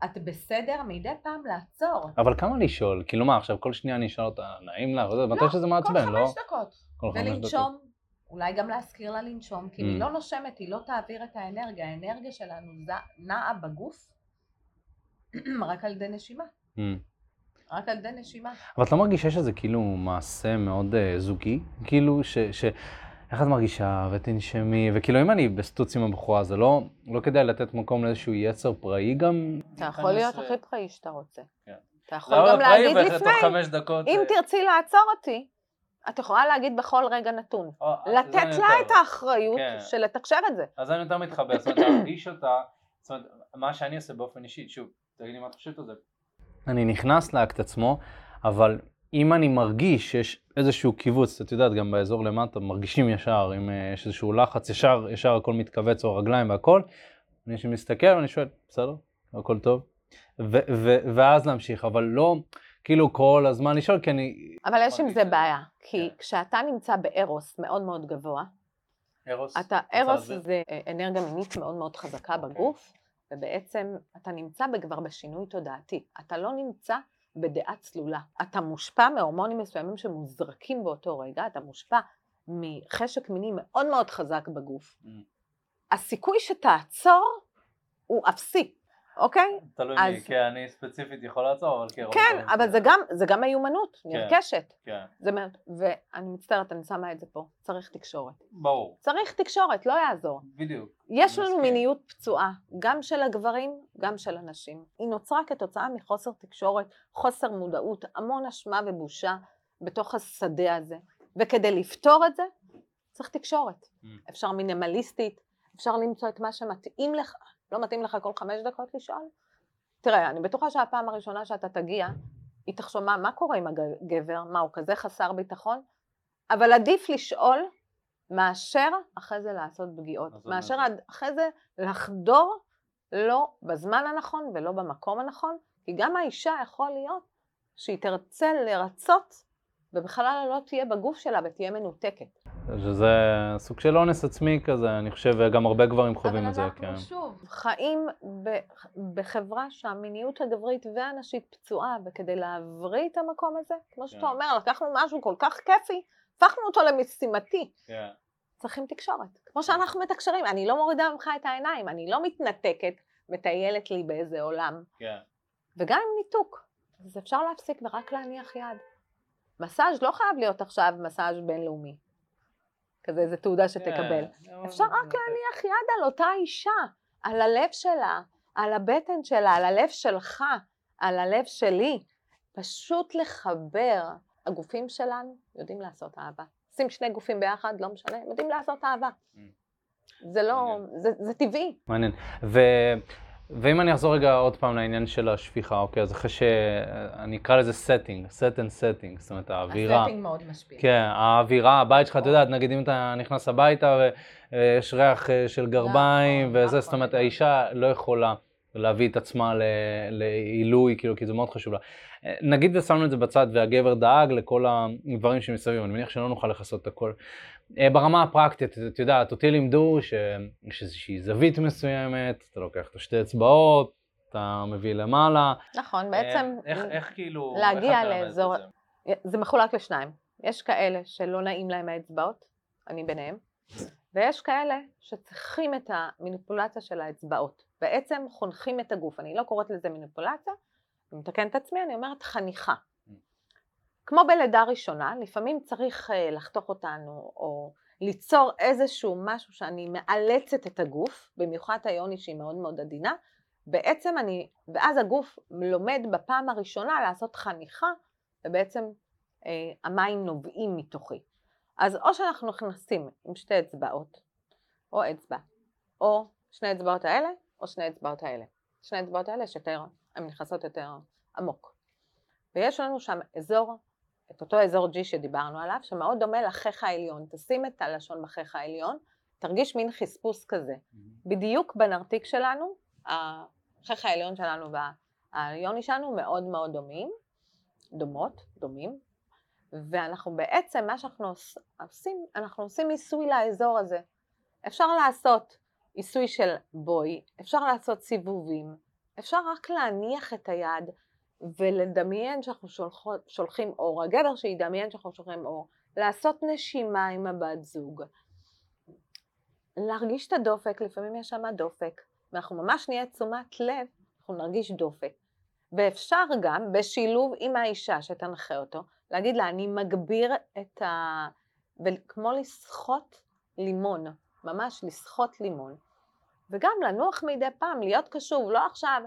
את בסדר מדי פעם לעצור. אבל כמה לשאול? כאילו מה, עכשיו כל שנייה אני אשאל אותה, נעים לך? לא, מתי שזה מעצבן, לא? כל חמש דקות. כל חמש דקות. ולנשום, אולי גם להזכיר לה לנשום, כי אם היא mm. לא נושמת, היא לא תעביר את האנרגיה. האנרגיה שלנו נעה בגוף רק על ידי נשימה. Mm. רק על ידי נשימה. אבל את לא מרגישה שזה כאילו מעשה מאוד uh, זוגי? כאילו ש... ש... איך את מרגישה, ותנשמי, וכאילו אם אני בסטוץ עם הבחורה, זה לא, לא כדאי לתת מקום לאיזשהו יצר פראי גם? אתה יכול להיות הכי פראי שאתה רוצה. כן. אתה יכול גם להגיד לפני, אם אה, תרצי לעצור אותי, את יכולה להגיד בכל רגע נתון. לתת לה את האחריות כן. של לתקשר את זה. אז אני יותר מתחבר, זאת אומרת, להרגיש אותה, זאת אומרת, מה שאני עושה באופן אישי, שוב, תגידי מה את חושבת על זה. אני נכנס לאקט עצמו, אבל אם אני מרגיש שיש איזשהו קיבוץ, את יודעת, גם באזור למטה מרגישים ישר, אם אה, יש איזשהו לחץ, ישר, ישר הכל מתכווץ, או רגליים והכל, אני מסתכל ואני שואל, בסדר, הכל טוב, ו- ו- ואז להמשיך, אבל לא כאילו כל הזמן לשאול, כי אני... אבל יש עם זה בעיה, כי כן. כשאתה נמצא בארוס מאוד מאוד גבוה, ארוס? אתה, ארוס זה אנרגיה מינית מאוד מאוד חזקה בגוף, ובעצם אתה נמצא כבר בשינוי תודעתי. אתה לא נמצא בדעה צלולה. אתה מושפע מהורמונים מסוימים שמוזרקים באותו רגע, אתה מושפע מחשק מיני מאוד מאוד חזק בגוף. Mm. הסיכוי שתעצור הוא אפסי. אוקיי? תלוי אז... מי, כי אני ספציפית יכול לעצור, אבל כרוב. כן, אבל זה גם, זה גם מיומנות כן, נרכשת. כן. זה, ואני מצטערת, אני שמה את זה פה, צריך תקשורת. ברור. צריך תקשורת, לא יעזור. בדיוק. יש לנו מסכים. מיניות פצועה, גם של הגברים, גם של הנשים. היא נוצרה כתוצאה מחוסר תקשורת, חוסר מודעות, המון אשמה ובושה בתוך השדה הזה. וכדי לפתור את זה, צריך תקשורת. Mm. אפשר מינימליסטית, אפשר למצוא את מה שמתאים לך. לא מתאים לך כל חמש דקות לשאול? תראה, אני בטוחה שהפעם הראשונה שאתה תגיע, היא תחשוב, מה, מה קורה עם הגבר? מה, הוא כזה חסר ביטחון? אבל עדיף לשאול מאשר אחרי זה לעשות פגיעות. מאשר עד, אחרי זה לחדור לא בזמן הנכון ולא במקום הנכון, כי גם האישה יכול להיות שהיא תרצה לרצות ובכלל לא תהיה בגוף שלה ותהיה מנותקת. שזה סוג של אונס עצמי כזה, אני חושב, וגם הרבה גברים חווים את זה, כן. אבל אנחנו שוב חיים בחברה שהמיניות הגברית והנשית פצועה, וכדי להבריא את המקום הזה, כמו שאתה כן. אומר, לקחנו משהו כל כך כיפי, הפכנו אותו למשימתי. כן. צריכים תקשורת. כמו שאנחנו מתקשרים, אני לא מורידה ממך את העיניים, אני לא מתנתקת, מטיילת לי באיזה עולם. כן. וגם עם ניתוק. אז אפשר להפסיק ורק להניח יד. מסאז' לא חייב להיות עכשיו מסאז' בינלאומי. כזה איזה תעודה שתקבל. כן, אפשר רק להניח יד על אותה אישה, על הלב שלה, על הבטן שלה, על הלב שלך, על הלב שלי. פשוט לחבר. הגופים שלנו יודעים לעשות אהבה. שים שני גופים ביחד, לא משנה, יודעים לעשות אהבה. Mm. זה לא, זה, זה טבעי. מעניין. ו... ואם אני אחזור רגע עוד פעם לעניין של השפיכה, אוקיי, אז אחרי שאני אקרא לזה setting, set and setting, זאת אומרת האווירה. הסטינג מאוד משפיע. כן, האווירה, הבית שלך, את יודעת, נגיד אם אתה נכנס הביתה ויש ריח אה, של גרביים נכון, וזה, זאת אומרת האישה לא יכולה להביא את עצמה לעילוי, כאילו, כי זה מאוד חשוב לה. נגיד ושמנו את זה בצד והגבר דאג לכל הדברים שמסביב, אני מניח שלא נוכל לכסות את הכל. אה, ברמה הפרקטית, את יודעת, אותי לימדו שיש איזושהי זווית מסוימת, אתה לוקח את השתי אצבעות, אתה מביא למעלה. נכון, אה, בעצם... איך, איך כאילו... להגיע לאזור... זה? זה מחולק לשניים. יש כאלה שלא נעים להם האצבעות, אני ביניהם, ויש כאלה שצריכים את המניפולציה של האצבעות. בעצם חונכים את הגוף. אני לא קוראת לזה מניפולציה, אני מתקנת את עצמי, אני אומרת חניכה. כמו בלידה ראשונה, לפעמים צריך אה, לחתוך אותנו או ליצור איזשהו משהו שאני מאלצת את הגוף, במיוחד היוני שהיא מאוד מאוד עדינה, בעצם אני, ואז הגוף לומד בפעם הראשונה לעשות חניכה, ובעצם אה, המים נובעים מתוכי. אז או שאנחנו נכנסים עם שתי אצבעות, או אצבע, או שני אצבעות האלה, או שני אצבעות האלה. שני אצבעות האלה שיותר, הן נכנסות יותר עמוק. ויש לנו שם אזור את אותו אזור G שדיברנו עליו, שמאוד דומה לחך העליון. תשים את הלשון בחך העליון, תרגיש מין חספוס כזה. Mm-hmm. בדיוק בנרתיק שלנו, החך העליון שלנו והעליוני שלנו מאוד מאוד דומים, דומות, דומים, ואנחנו בעצם, מה שאנחנו עושים, אנחנו עושים עיסוי לאזור הזה. אפשר לעשות עיסוי של בוי, אפשר לעשות סיבובים, אפשר רק להניח את היד ולדמיין שאנחנו שולחות, שולחים אור, הגבר שידמיין שאנחנו שולחים אור, לעשות נשימה עם הבת זוג, להרגיש את הדופק, לפעמים יש שם דופק, ואנחנו ממש נהיה תשומת לב, אנחנו נרגיש דופק. ואפשר גם בשילוב עם האישה שתנחה אותו, להגיד לה, אני מגביר את ה... וכמו לסחוט לימון, ממש לסחוט לימון. וגם לנוח מדי פעם, להיות קשוב, לא עכשיו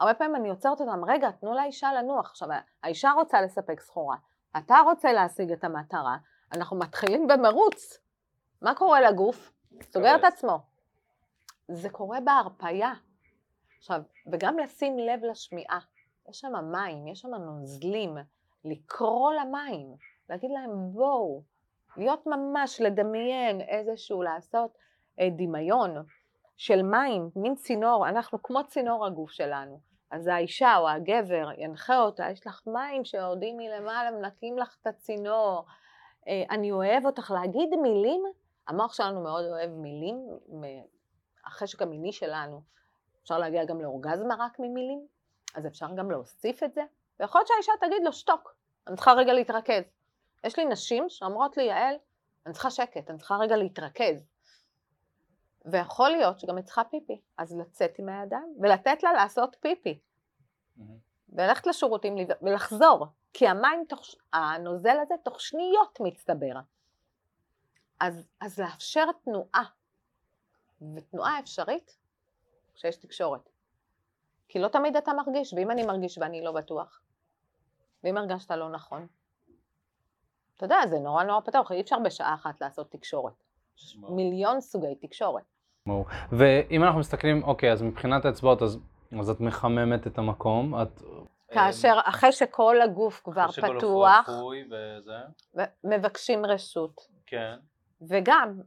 הרבה פעמים אני עוצרת אותם, רגע, תנו לאישה לנוח. עכשיו, האישה רוצה לספק סחורה, אתה רוצה להשיג את המטרה, אנחנו מתחילים במרוץ. מה קורה לגוף? סוגר את עצמו. זה קורה בהרפייה. עכשיו, וגם לשים לב לשמיעה. יש שם מים, יש שם נוזלים, לקרוא למים, להגיד להם בואו, להיות ממש, לדמיין איזשהו, לעשות אה, דמיון של מים, מין צינור, אנחנו כמו צינור הגוף שלנו. אז האישה או הגבר ינחה אותה, יש לך מים שיורדים מלמעלה, מנקים לך את הצינור, אה, אני אוהב אותך, להגיד מילים, המוח שלנו מאוד אוהב מילים, החשק המיני שלנו אפשר להגיע גם לאורגזמה רק ממילים, אז אפשר גם להוסיף את זה, ויכול להיות שהאישה תגיד לו, שתוק, אני צריכה רגע להתרכז. יש לי נשים שאומרות לי, יעל, אני צריכה שקט, אני צריכה רגע להתרכז. ויכול להיות שגם היא צריכה פיפי, אז לצאת עם הידיים ולתת לה לעשות פיפי. וללכת לשירותים ולחזור, כי המים, תוך, הנוזל הזה תוך שניות מצטבר. אז, אז לאפשר תנועה, ותנועה אפשרית כשיש תקשורת. כי לא תמיד אתה מרגיש, ואם אני מרגיש ואני לא בטוח, ואם הרגשת לא נכון, אתה יודע, זה נורא נורא פתוח, אי אפשר בשעה אחת לעשות תקשורת. מיליון סוגי תקשורת. ואם אנחנו מסתכלים, אוקיי, אז מבחינת האצבעות, אז, אז את מחממת את המקום, את... כאשר אחרי שכל הגוף כבר אחרי שכל פתוח, וזה, מבקשים רשות. כן. וגם,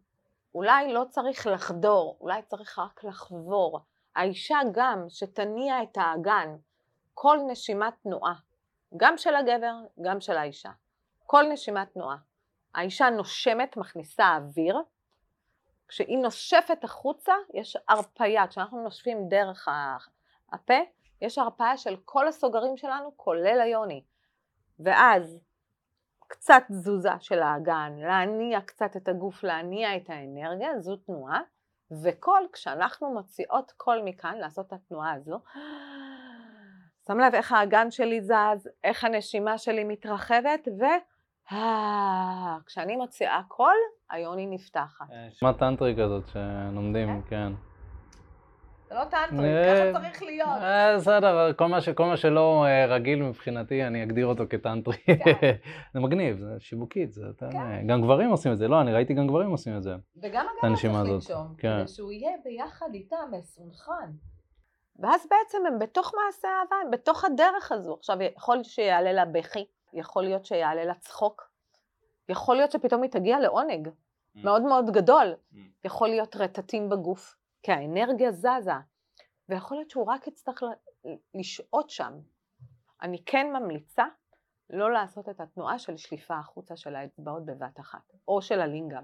אולי לא צריך לחדור, אולי צריך רק לחבור. האישה גם, שתניע את האגן, כל נשימת תנועה, גם של הגבר, גם של האישה. כל נשימת תנועה. האישה נושמת, מכניסה אוויר, כשהיא נושפת החוצה יש הרפייה, כשאנחנו נושפים דרך הפה, יש הרפאיה של כל הסוגרים שלנו, כולל היוני. ואז קצת תזוזה של האגן, להניע קצת את הגוף, להניע את האנרגיה, זו תנועה, וכל, כשאנחנו מוציאות קול מכאן, לעשות את התנועה הזו, שם לב איך האגן שלי זז, איך הנשימה שלי מתרחבת, ו... כשאני מוציאה קול, היוני נפתחת. נשמע טנטרי כזאת שלומדים, כן. זה לא טנטרי, ככה צריך להיות. בסדר, כל מה שלא רגיל מבחינתי, אני אגדיר אותו כטנטרי. זה מגניב, זה שיווקית, זה גם גברים עושים את זה, לא, אני ראיתי גם גברים עושים את זה. וגם הגבר צריך לנשום, כדי שהוא יהיה ביחד איתם מסונכרן. ואז בעצם הם בתוך מעשה אהבה, הם בתוך הדרך הזו. עכשיו, יכול שיעלה לה בכי, יכול להיות שיעלה לה צחוק, יכול להיות שפתאום היא תגיע לעונג מאוד מאוד גדול, יכול להיות רטטים בגוף, כי האנרגיה זזה, ויכול להיות שהוא רק יצטרך לשהות שם. אני כן ממליצה לא לעשות את התנועה של שליפה החוצה של האצבעות בבת אחת, או של הלינגאם.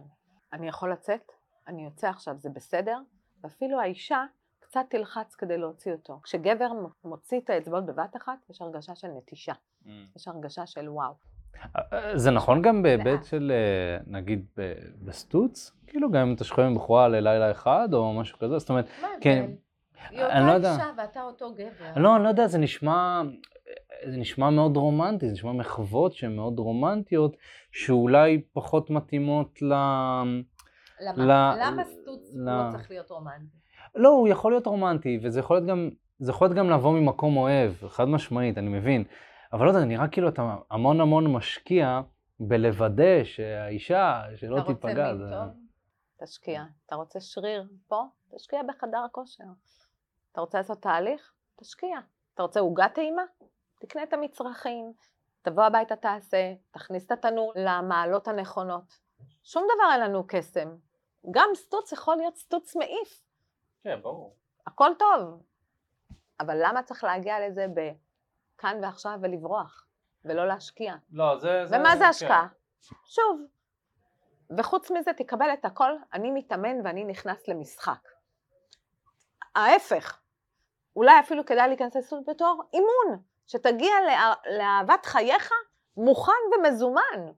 אני יכול לצאת, אני יוצא עכשיו, זה בסדר, ואפילו האישה קצת תלחץ כדי להוציא אותו. כשגבר מוציא את האצבעות בבת אחת, יש הרגשה של נטישה, mm. יש הרגשה של וואו. זה נכון גם בהיבט של, נגיד, בסטוץ? כאילו גם אם אתה שוכב עם בחורה ללילה אחד או משהו כזה, זאת אומרת, כן. היא אותה לא אישה ואתה אותו גבר. לא, אני לא יודע, זה נשמע, זה נשמע מאוד רומנטי, זה נשמע מחוות שהן מאוד רומנטיות, שאולי פחות מתאימות ל... למה? למה סטוץ לא צריך להיות רומנטי? לא, הוא יכול להיות רומנטי, וזה יכול להיות גם, זה יכול להיות גם לבוא ממקום אוהב, חד משמעית, אני מבין. אבל לא יודע, נראה כאילו אתה המון המון משקיע בלוודא שהאישה, שלא תיפגע. אתה רוצה מין טוב? תשקיע. אתה רוצה שריר פה? תשקיע בחדר הכושר. אתה רוצה לעשות תהליך? תשקיע. אתה רוצה עוגה טעימה? תקנה את המצרכים, תבוא הביתה תעשה, תכניס את התנור למעלות הנכונות. שום דבר אין לנו קסם. גם סטוץ יכול להיות סטוץ מעיף. כן, ברור. הכל טוב. אבל למה צריך להגיע לזה ב... כאן ועכשיו ולברוח, ולא להשקיע. לא, זה... זה ומה זה כן. השקעה? כן. שוב. וחוץ מזה תקבל את הכל, אני מתאמן ואני נכנס למשחק. ההפך, אולי אפילו כדאי להיכנס לסוג בתור אימון, שתגיע לה, לאהבת חייך מוכן ומזומן.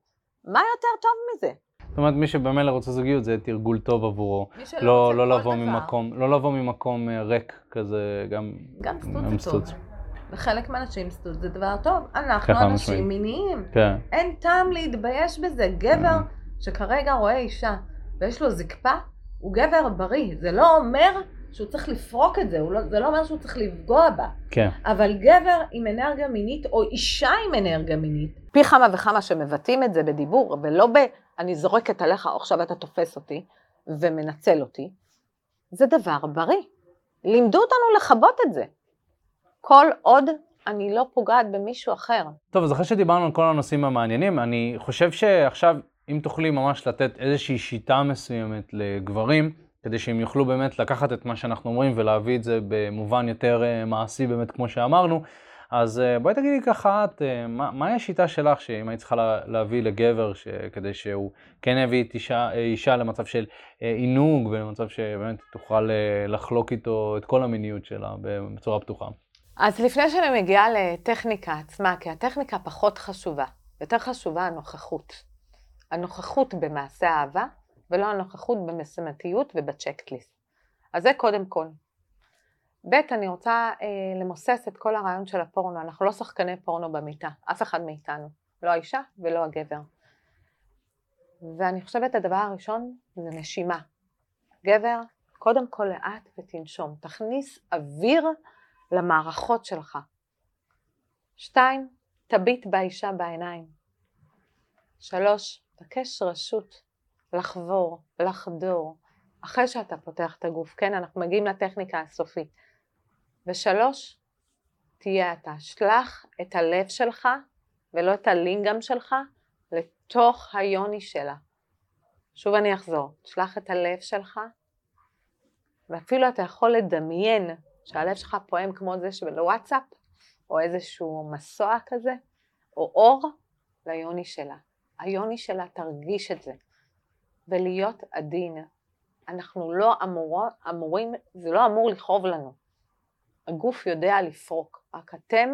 מה יותר טוב מזה? זאת אומרת, מי שבמילא רוצה זוגיות זה תרגול טוב עבורו. מי שלא לא, רוצה לא כל לבוא דבר. ממקום, לא לבוא ממקום אה, ריק כזה, גם... גם סטוץ זה טוב. וחלק מהנשים סטוץ זה דבר טוב. אנחנו אנשים מיניים. כן. אין טעם להתבייש בזה. גבר שכרגע רואה אישה ויש לו זקפה, הוא גבר בריא. זה לא אומר שהוא צריך לפרוק את זה, לא, זה לא אומר שהוא צריך לפגוע בה. כן. אבל גבר עם אנרגיה מינית, או אישה עם אנרגיה מינית, פי כמה וכמה שמבטאים את זה בדיבור, ולא ב... אני זורקת עליך, עכשיו אתה תופס אותי ומנצל אותי, זה דבר בריא. לימדו אותנו לכבות את זה. כל עוד אני לא פוגעת במישהו אחר. טוב, אז אחרי שדיברנו על כל הנושאים המעניינים, אני חושב שעכשיו, אם תוכלי ממש לתת איזושהי שיטה מסוימת לגברים, כדי שהם יוכלו באמת לקחת את מה שאנחנו אומרים ולהביא את זה במובן יותר אה, מעשי באמת, כמו שאמרנו, אז אה, בואי תגידי ככה את, אה, מה, מהי השיטה שלך שאם היית צריכה לה, להביא לגבר ש, כדי שהוא כן יביא את אישה, אישה למצב של עינוג ולמצב שבאמת תוכל לחלוק איתו את כל המיניות שלה בצורה פתוחה? אז לפני שאני מגיעה לטכניקה עצמה, כי הטכניקה פחות חשובה, יותר חשובה הנוכחות. הנוכחות במעשה אהבה, ולא הנוכחות במשימתיות ובצ'קטליסט. אז זה קודם כל. ב', אני רוצה אה, למוסס את כל הרעיון של הפורנו, אנחנו לא שחקני פורנו במיטה, אף אחד מאיתנו, לא האישה ולא הגבר. ואני חושבת הדבר הראשון זה נשימה. גבר, קודם כל לאט ותנשום, תכניס אוויר למערכות שלך. שתיים, תביט באישה בעיניים. שלוש, תבקש רשות לחבור, לחדור, אחרי שאתה פותח את הגוף, כן? אנחנו מגיעים לטכניקה הסופית. ושלוש, תהיה אתה. שלח את הלב שלך, ולא את הלינגאם שלך, לתוך היוני שלה. שוב אני אחזור, שלח את הלב שלך, ואפילו אתה יכול לדמיין שהלב שלך פועם כמו זה שבוואטסאפ, או איזשהו מסוע כזה, או אור ליוני שלה. היוני שלה תרגיש את זה. ולהיות עדין. אנחנו לא אמור, אמורים, זה לא אמור לכאוב לנו. הגוף יודע לפרוק, רק אתם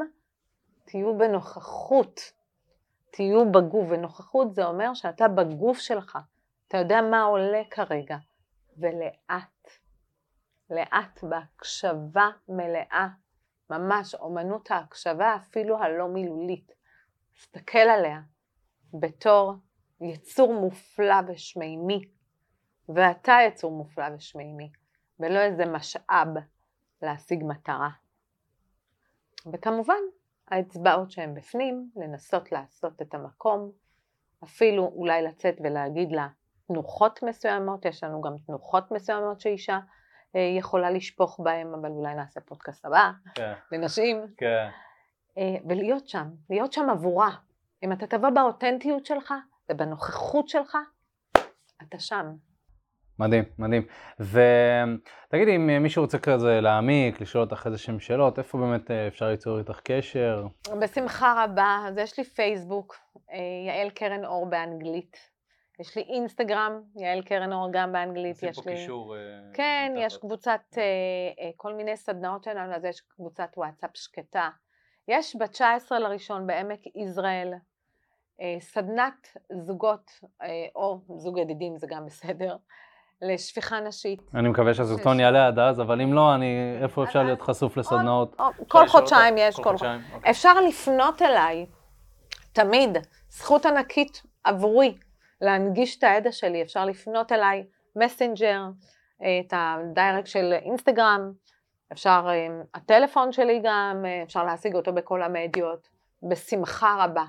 תהיו בנוכחות, תהיו בגוף, ונוכחות זה אומר שאתה בגוף שלך, אתה יודע מה עולה כרגע, ולאט, לאט בהקשבה מלאה, ממש אומנות ההקשבה אפילו הלא מילולית, תסתכל עליה בתור יצור מופלא ושמימי, ואתה יצור מופלא ושמימי, ולא איזה משאב להשיג מטרה. וכמובן, האצבעות שהן בפנים, לנסות לעשות את המקום, אפילו אולי לצאת ולהגיד לה תנוחות מסוימות, יש לנו גם תנוחות מסוימות שאישה יכולה לשפוך בהן, אבל אולי נעשה פודקאסט הבא, כן. לנשים. כן. אה, ולהיות שם, להיות שם עבורה. אם אתה תבוא באותנטיות שלך ובנוכחות שלך, אתה שם. מדהים, מדהים. ותגידי, אם מישהו רוצה כזה להעמיק, לשאול אותך איזה שהם שאלות, איפה באמת אה, אפשר ליצור איתך קשר? בשמחה רבה. אז יש לי פייסבוק, אה, יעל קרן אור באנגלית. יש לי אינסטגרם, יעל קרן אור גם באנגלית. יש לי... קישור. אה, כן, יש קבוצת, כל מיני סדנאות שלנו, אז יש קבוצת וואטסאפ שקטה. יש ב-19 לראשון בעמק יזרעאל, סדנת זוגות, או זוג ידידים זה גם בסדר, לשפיכה נשית. אני מקווה שהסרטון יעלה עד אז, אבל אם לא, אני, איפה אפשר להיות חשוף לסדנאות? כל חודשיים יש, כל חודשיים. אוקיי. אפשר לפנות אליי, תמיד, זכות ענקית עבורי, להנגיש את הידע שלי, אפשר לפנות אליי, מסנג'ר, את הדיירקט של אינסטגרם, אפשר, אה, הטלפון שלי גם, אה, אפשר להשיג אותו בכל המדיות, בשמחה רבה.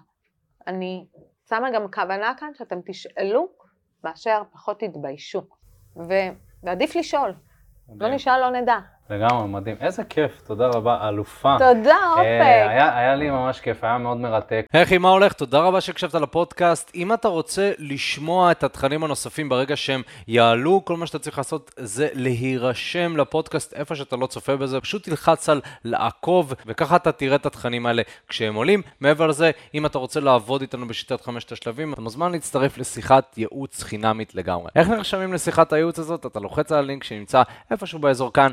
אני שמה גם כוונה כאן שאתם תשאלו מאשר פחות תתביישו. ועדיף לשאול. לא נשאל, לא נדע. לגמרי, מדהים. איזה כיף, תודה רבה, אלופה. תודה, אה, אופק. היה, היה לי ממש כיף, היה מאוד מרתק. היי, מה הולך? תודה רבה שהקשבת לפודקאסט. אם אתה רוצה לשמוע את התכנים הנוספים ברגע שהם יעלו, כל מה שאתה צריך לעשות זה להירשם לפודקאסט איפה שאתה לא צופה בזה, פשוט תלחץ על לעקוב, וככה אתה תראה את התכנים האלה כשהם עולים. מעבר לזה, אם אתה רוצה לעבוד איתנו בשיטת חמשת השלבים, אתה מוזמן להצטרף לשיחת ייעוץ חינמית לגמרי. איך נרשמים לשיחת הייעוץ הזאת? אתה לוחץ על הלינק שנמצא איפשהו באזור כאן,